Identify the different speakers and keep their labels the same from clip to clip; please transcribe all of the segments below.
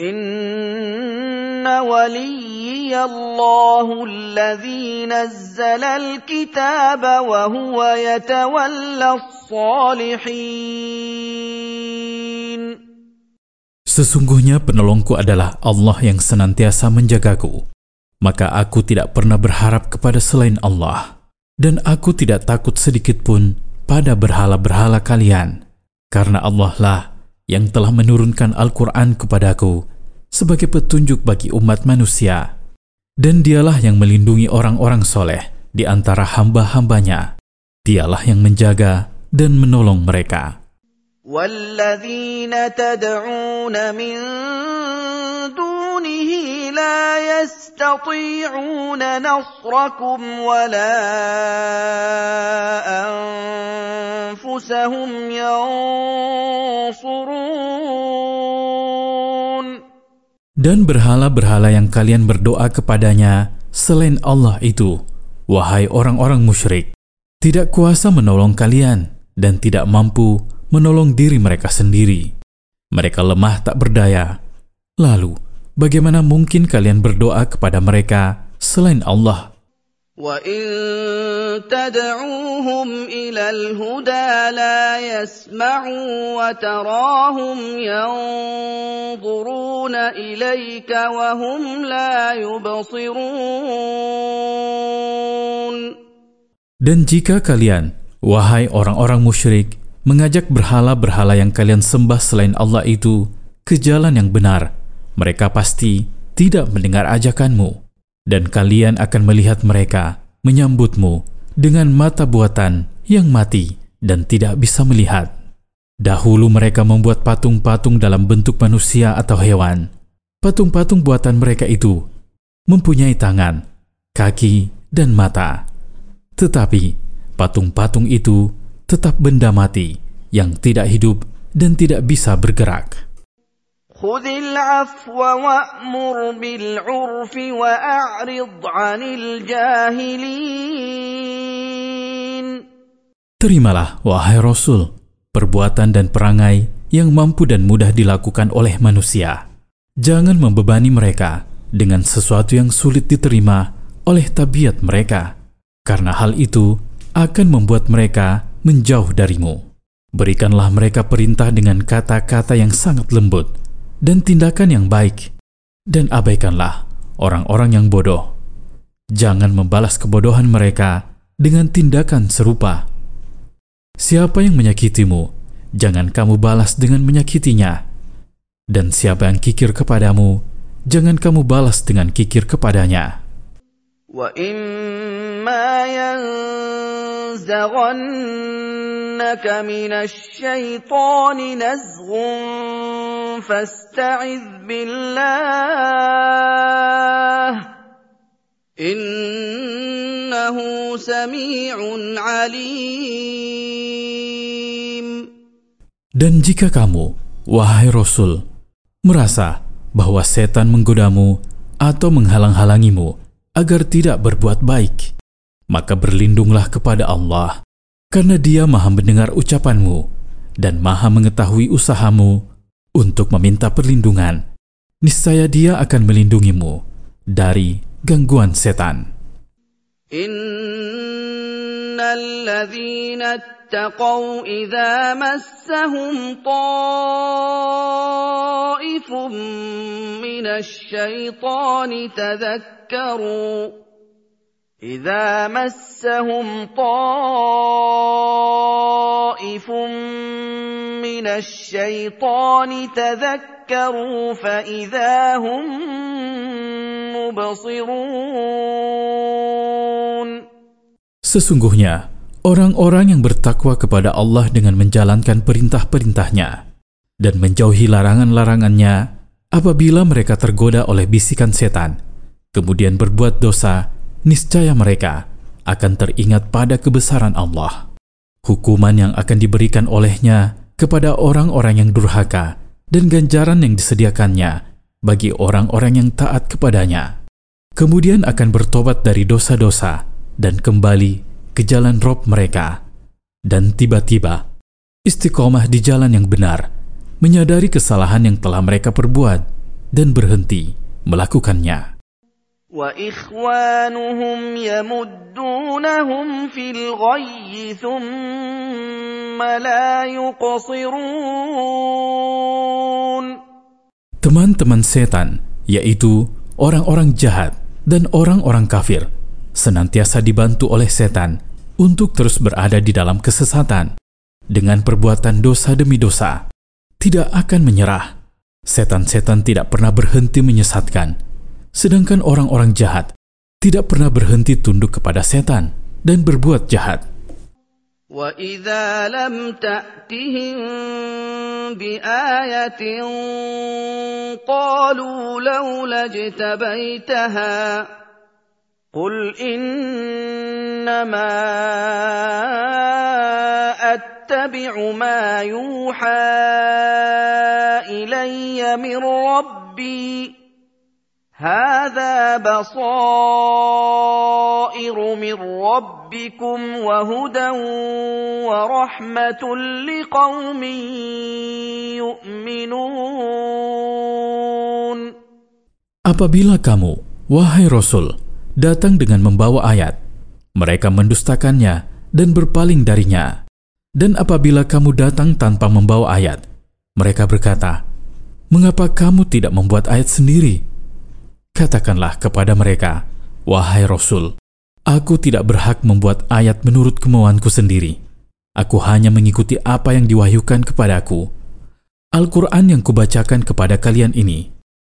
Speaker 1: إن وليي الله الذي نزل الكتاب وهو يتولى الصالحين
Speaker 2: Sesungguhnya penolongku adalah Allah yang senantiasa menjagaku. Maka aku tidak pernah berharap kepada selain Allah. Dan aku tidak takut sedikit pun pada berhala-berhala kalian. Karena Allah lah yang telah menurunkan Al-Quran kepadaku sebagai petunjuk bagi umat manusia. Dan dialah yang melindungi orang-orang soleh di antara hamba-hambanya. Dialah yang menjaga dan menolong mereka.
Speaker 1: والذين تدعون من دونه لا يستطيعون نصركم ولا انفسهم ينصرون
Speaker 2: Dan berhala-berhala yang kalian berdoa kepadanya selain Allah itu, wahai orang-orang musyrik, tidak kuasa menolong kalian dan tidak mampu menolong diri mereka sendiri. Mereka lemah tak berdaya. Lalu, bagaimana mungkin kalian berdoa kepada mereka selain Allah?
Speaker 1: وَإِن تَدْعُوهُمْ إِلَى الْهُدَىٰ لَا يَسْمَعُوا وَتَرَاهُمْ يَنظُرُونَ إِلَيْكَ وَهُمْ لَا يُبْصِرُونَ
Speaker 2: Dan jika kalian, wahai orang-orang musyrik, mengajak berhala-berhala yang kalian sembah selain Allah itu ke jalan yang benar, mereka pasti tidak mendengar ajakanmu, dan kalian akan melihat mereka menyambutmu dengan mata buatan yang mati dan tidak bisa melihat. Dahulu mereka membuat patung-patung dalam bentuk manusia atau hewan. Patung-patung buatan mereka itu mempunyai tangan, kaki, dan mata. Tetapi patung-patung itu tetap benda mati yang tidak hidup dan tidak bisa bergerak.
Speaker 1: خذ العفو وأمر بالعرف وأعرض عن الجاهلين
Speaker 2: Terimalah, wahai Rasul, perbuatan dan perangai yang mampu dan mudah dilakukan oleh manusia. Jangan membebani mereka dengan sesuatu yang sulit diterima oleh tabiat mereka, karena hal itu akan membuat mereka menjauh darimu. Berikanlah mereka perintah dengan kata-kata yang sangat lembut dan tindakan yang baik, dan abaikanlah orang-orang yang bodoh. Jangan membalas kebodohan mereka dengan tindakan serupa. Siapa yang menyakitimu, jangan kamu balas dengan menyakitinya. Dan siapa yang kikir kepadamu, jangan kamu balas dengan kikir kepadanya.
Speaker 1: وإما ينزغنك من الشيطان نزغ فاستعذ بالله إنه سميع عليم
Speaker 2: Dan jika kamu, wahai Rasul, merasa bahwa setan menggodamu atau menghalang-halangimu agar tidak berbuat baik, maka berlindunglah kepada Allah, karena Dia Maha mendengar ucapanmu dan Maha mengetahui usahamu untuk meminta perlindungan. Niscaya Dia akan melindungimu dari gangguan setan.
Speaker 1: إن الذين اتقوا إذا مسهم طائف من الشيطان تذكروا إذا مسهم طائف من الشيطان تذكروا فإذا هم مبصرون
Speaker 2: Sesungguhnya, orang-orang yang bertakwa kepada Allah dengan menjalankan perintah-perintahnya dan menjauhi larangan-larangannya apabila mereka tergoda oleh bisikan setan, kemudian berbuat dosa, niscaya mereka akan teringat pada kebesaran Allah. Hukuman yang akan diberikan olehnya kepada orang-orang yang durhaka dan ganjaran yang disediakannya bagi orang-orang yang taat kepadanya. Kemudian akan bertobat dari dosa-dosa dan kembali ke jalan Rob mereka. Dan tiba-tiba, istiqomah di jalan yang benar, menyadari kesalahan yang telah mereka perbuat, dan berhenti melakukannya.
Speaker 1: وإخوانهم يمدونهم في الغي ثم لا يقصرون
Speaker 2: Teman-teman setan, yaitu orang-orang jahat dan orang-orang kafir, senantiasa dibantu oleh setan untuk terus berada di dalam kesesatan dengan perbuatan dosa demi dosa. Tidak akan menyerah. Setan-setan tidak pernah berhenti menyesatkan, sedangkan orang-orang jahat tidak pernah berhenti tunduk kepada setan dan berbuat jahat.
Speaker 1: وإذا لم تأتهم بآية قالوا لولا اجتبيتها قل إنما أتبع ما يوحى إلي من ربي هذا بصائر من ربكم وهدى ورحمة لقوم يؤمنون
Speaker 2: Apabila kamu, wahai Rasul, datang dengan membawa ayat, mereka mendustakannya dan berpaling darinya. Dan apabila kamu datang tanpa membawa ayat, mereka berkata, "Mengapa kamu tidak membuat ayat sendiri?" Katakanlah kepada mereka, "Wahai Rasul, aku tidak berhak membuat ayat menurut kemauanku sendiri. Aku hanya mengikuti apa yang diwahyukan kepadaku. Al-Quran yang kubacakan kepada kalian ini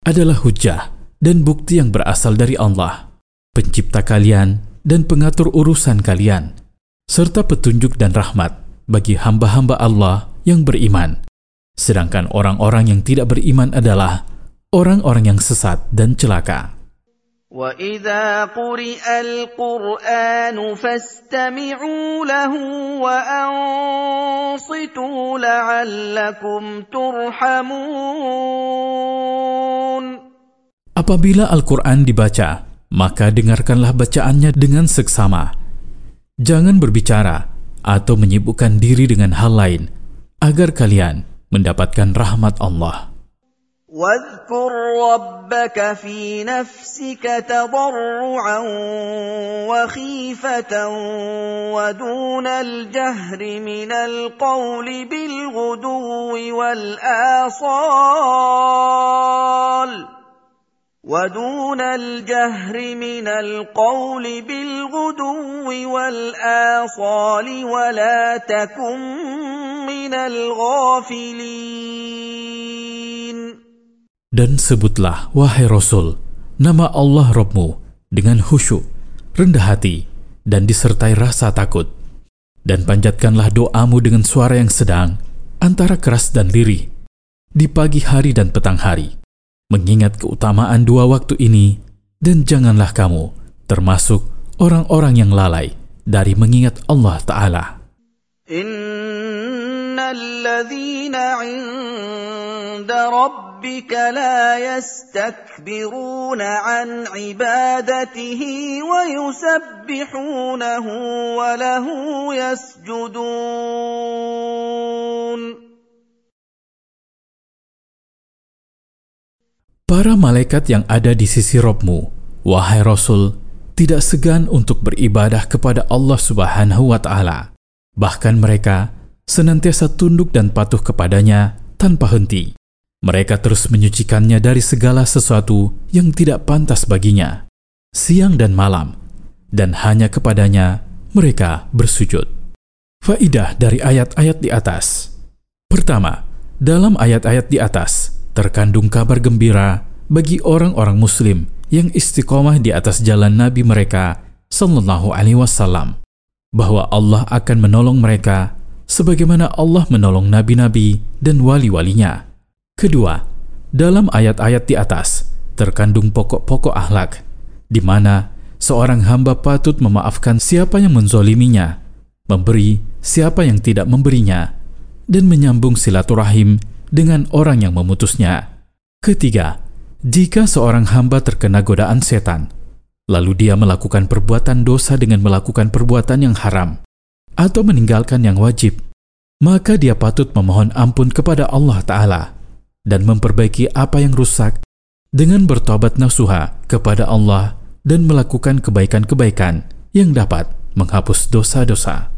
Speaker 2: adalah hujah dan bukti yang berasal dari Allah, pencipta kalian dan pengatur urusan kalian, serta petunjuk dan rahmat bagi hamba-hamba Allah yang beriman. Sedangkan orang-orang yang tidak beriman adalah orang-orang yang sesat dan celaka.
Speaker 1: وإذا قرئ القرآن فاستمعوا له وأنصتوا لعلكم ترحمون
Speaker 2: Apabila Al-Quran dibaca, maka dengarkanlah bacaannya dengan seksama. Jangan berbicara atau menyibukkan diri dengan hal lain, agar kalian mendapatkan rahmat Allah.
Speaker 1: واذكر ربك في نفسك تضرعا وخيفة ودون الجهر من القول بالغدو والآصال ودون الجهر من القول بالغدو والآصال ولا تكن من الغافلين
Speaker 2: Dan sebutlah, wahai Rasul, nama Allah Robmu dengan khusyuk, rendah hati, dan disertai rasa takut. Dan panjatkanlah doamu dengan suara yang sedang, antara keras dan lirih, di pagi hari dan petang hari. Mengingat keutamaan dua waktu ini, dan janganlah kamu termasuk orang-orang yang lalai dari mengingat Allah Ta'ala.
Speaker 1: الذين عند ربك لا يستكبرون عن عبادته ويسبحونه وله يسجدون
Speaker 2: Para malaikat yang ada di sisi Robmu, wahai Rasul, tidak segan untuk beribadah kepada Allah Subhanahu wa Ta'ala. Bahkan mereka senantiasa tunduk dan patuh kepadanya tanpa henti. Mereka terus menyucikannya dari segala sesuatu yang tidak pantas baginya, siang dan malam, dan hanya kepadanya mereka bersujud. Faidah dari ayat-ayat di atas. Pertama, dalam ayat-ayat di atas terkandung kabar gembira bagi orang-orang muslim yang istiqomah di atas jalan nabi mereka sallallahu alaihi wasallam bahwa Allah akan menolong mereka sebagaimana Allah menolong nabi-nabi dan wali-walinya. Kedua, dalam ayat-ayat di atas terkandung pokok-pokok akhlak di mana seorang hamba patut memaafkan siapa yang menzoliminya, memberi siapa yang tidak memberinya, dan menyambung silaturahim dengan orang yang memutusnya. Ketiga, jika seorang hamba terkena godaan setan, lalu dia melakukan perbuatan dosa dengan melakukan perbuatan yang haram atau meninggalkan yang wajib, maka dia patut memohon ampun kepada Allah Ta'ala dan memperbaiki apa yang rusak dengan bertobat nasuha kepada Allah dan melakukan kebaikan-kebaikan yang dapat menghapus dosa-dosa.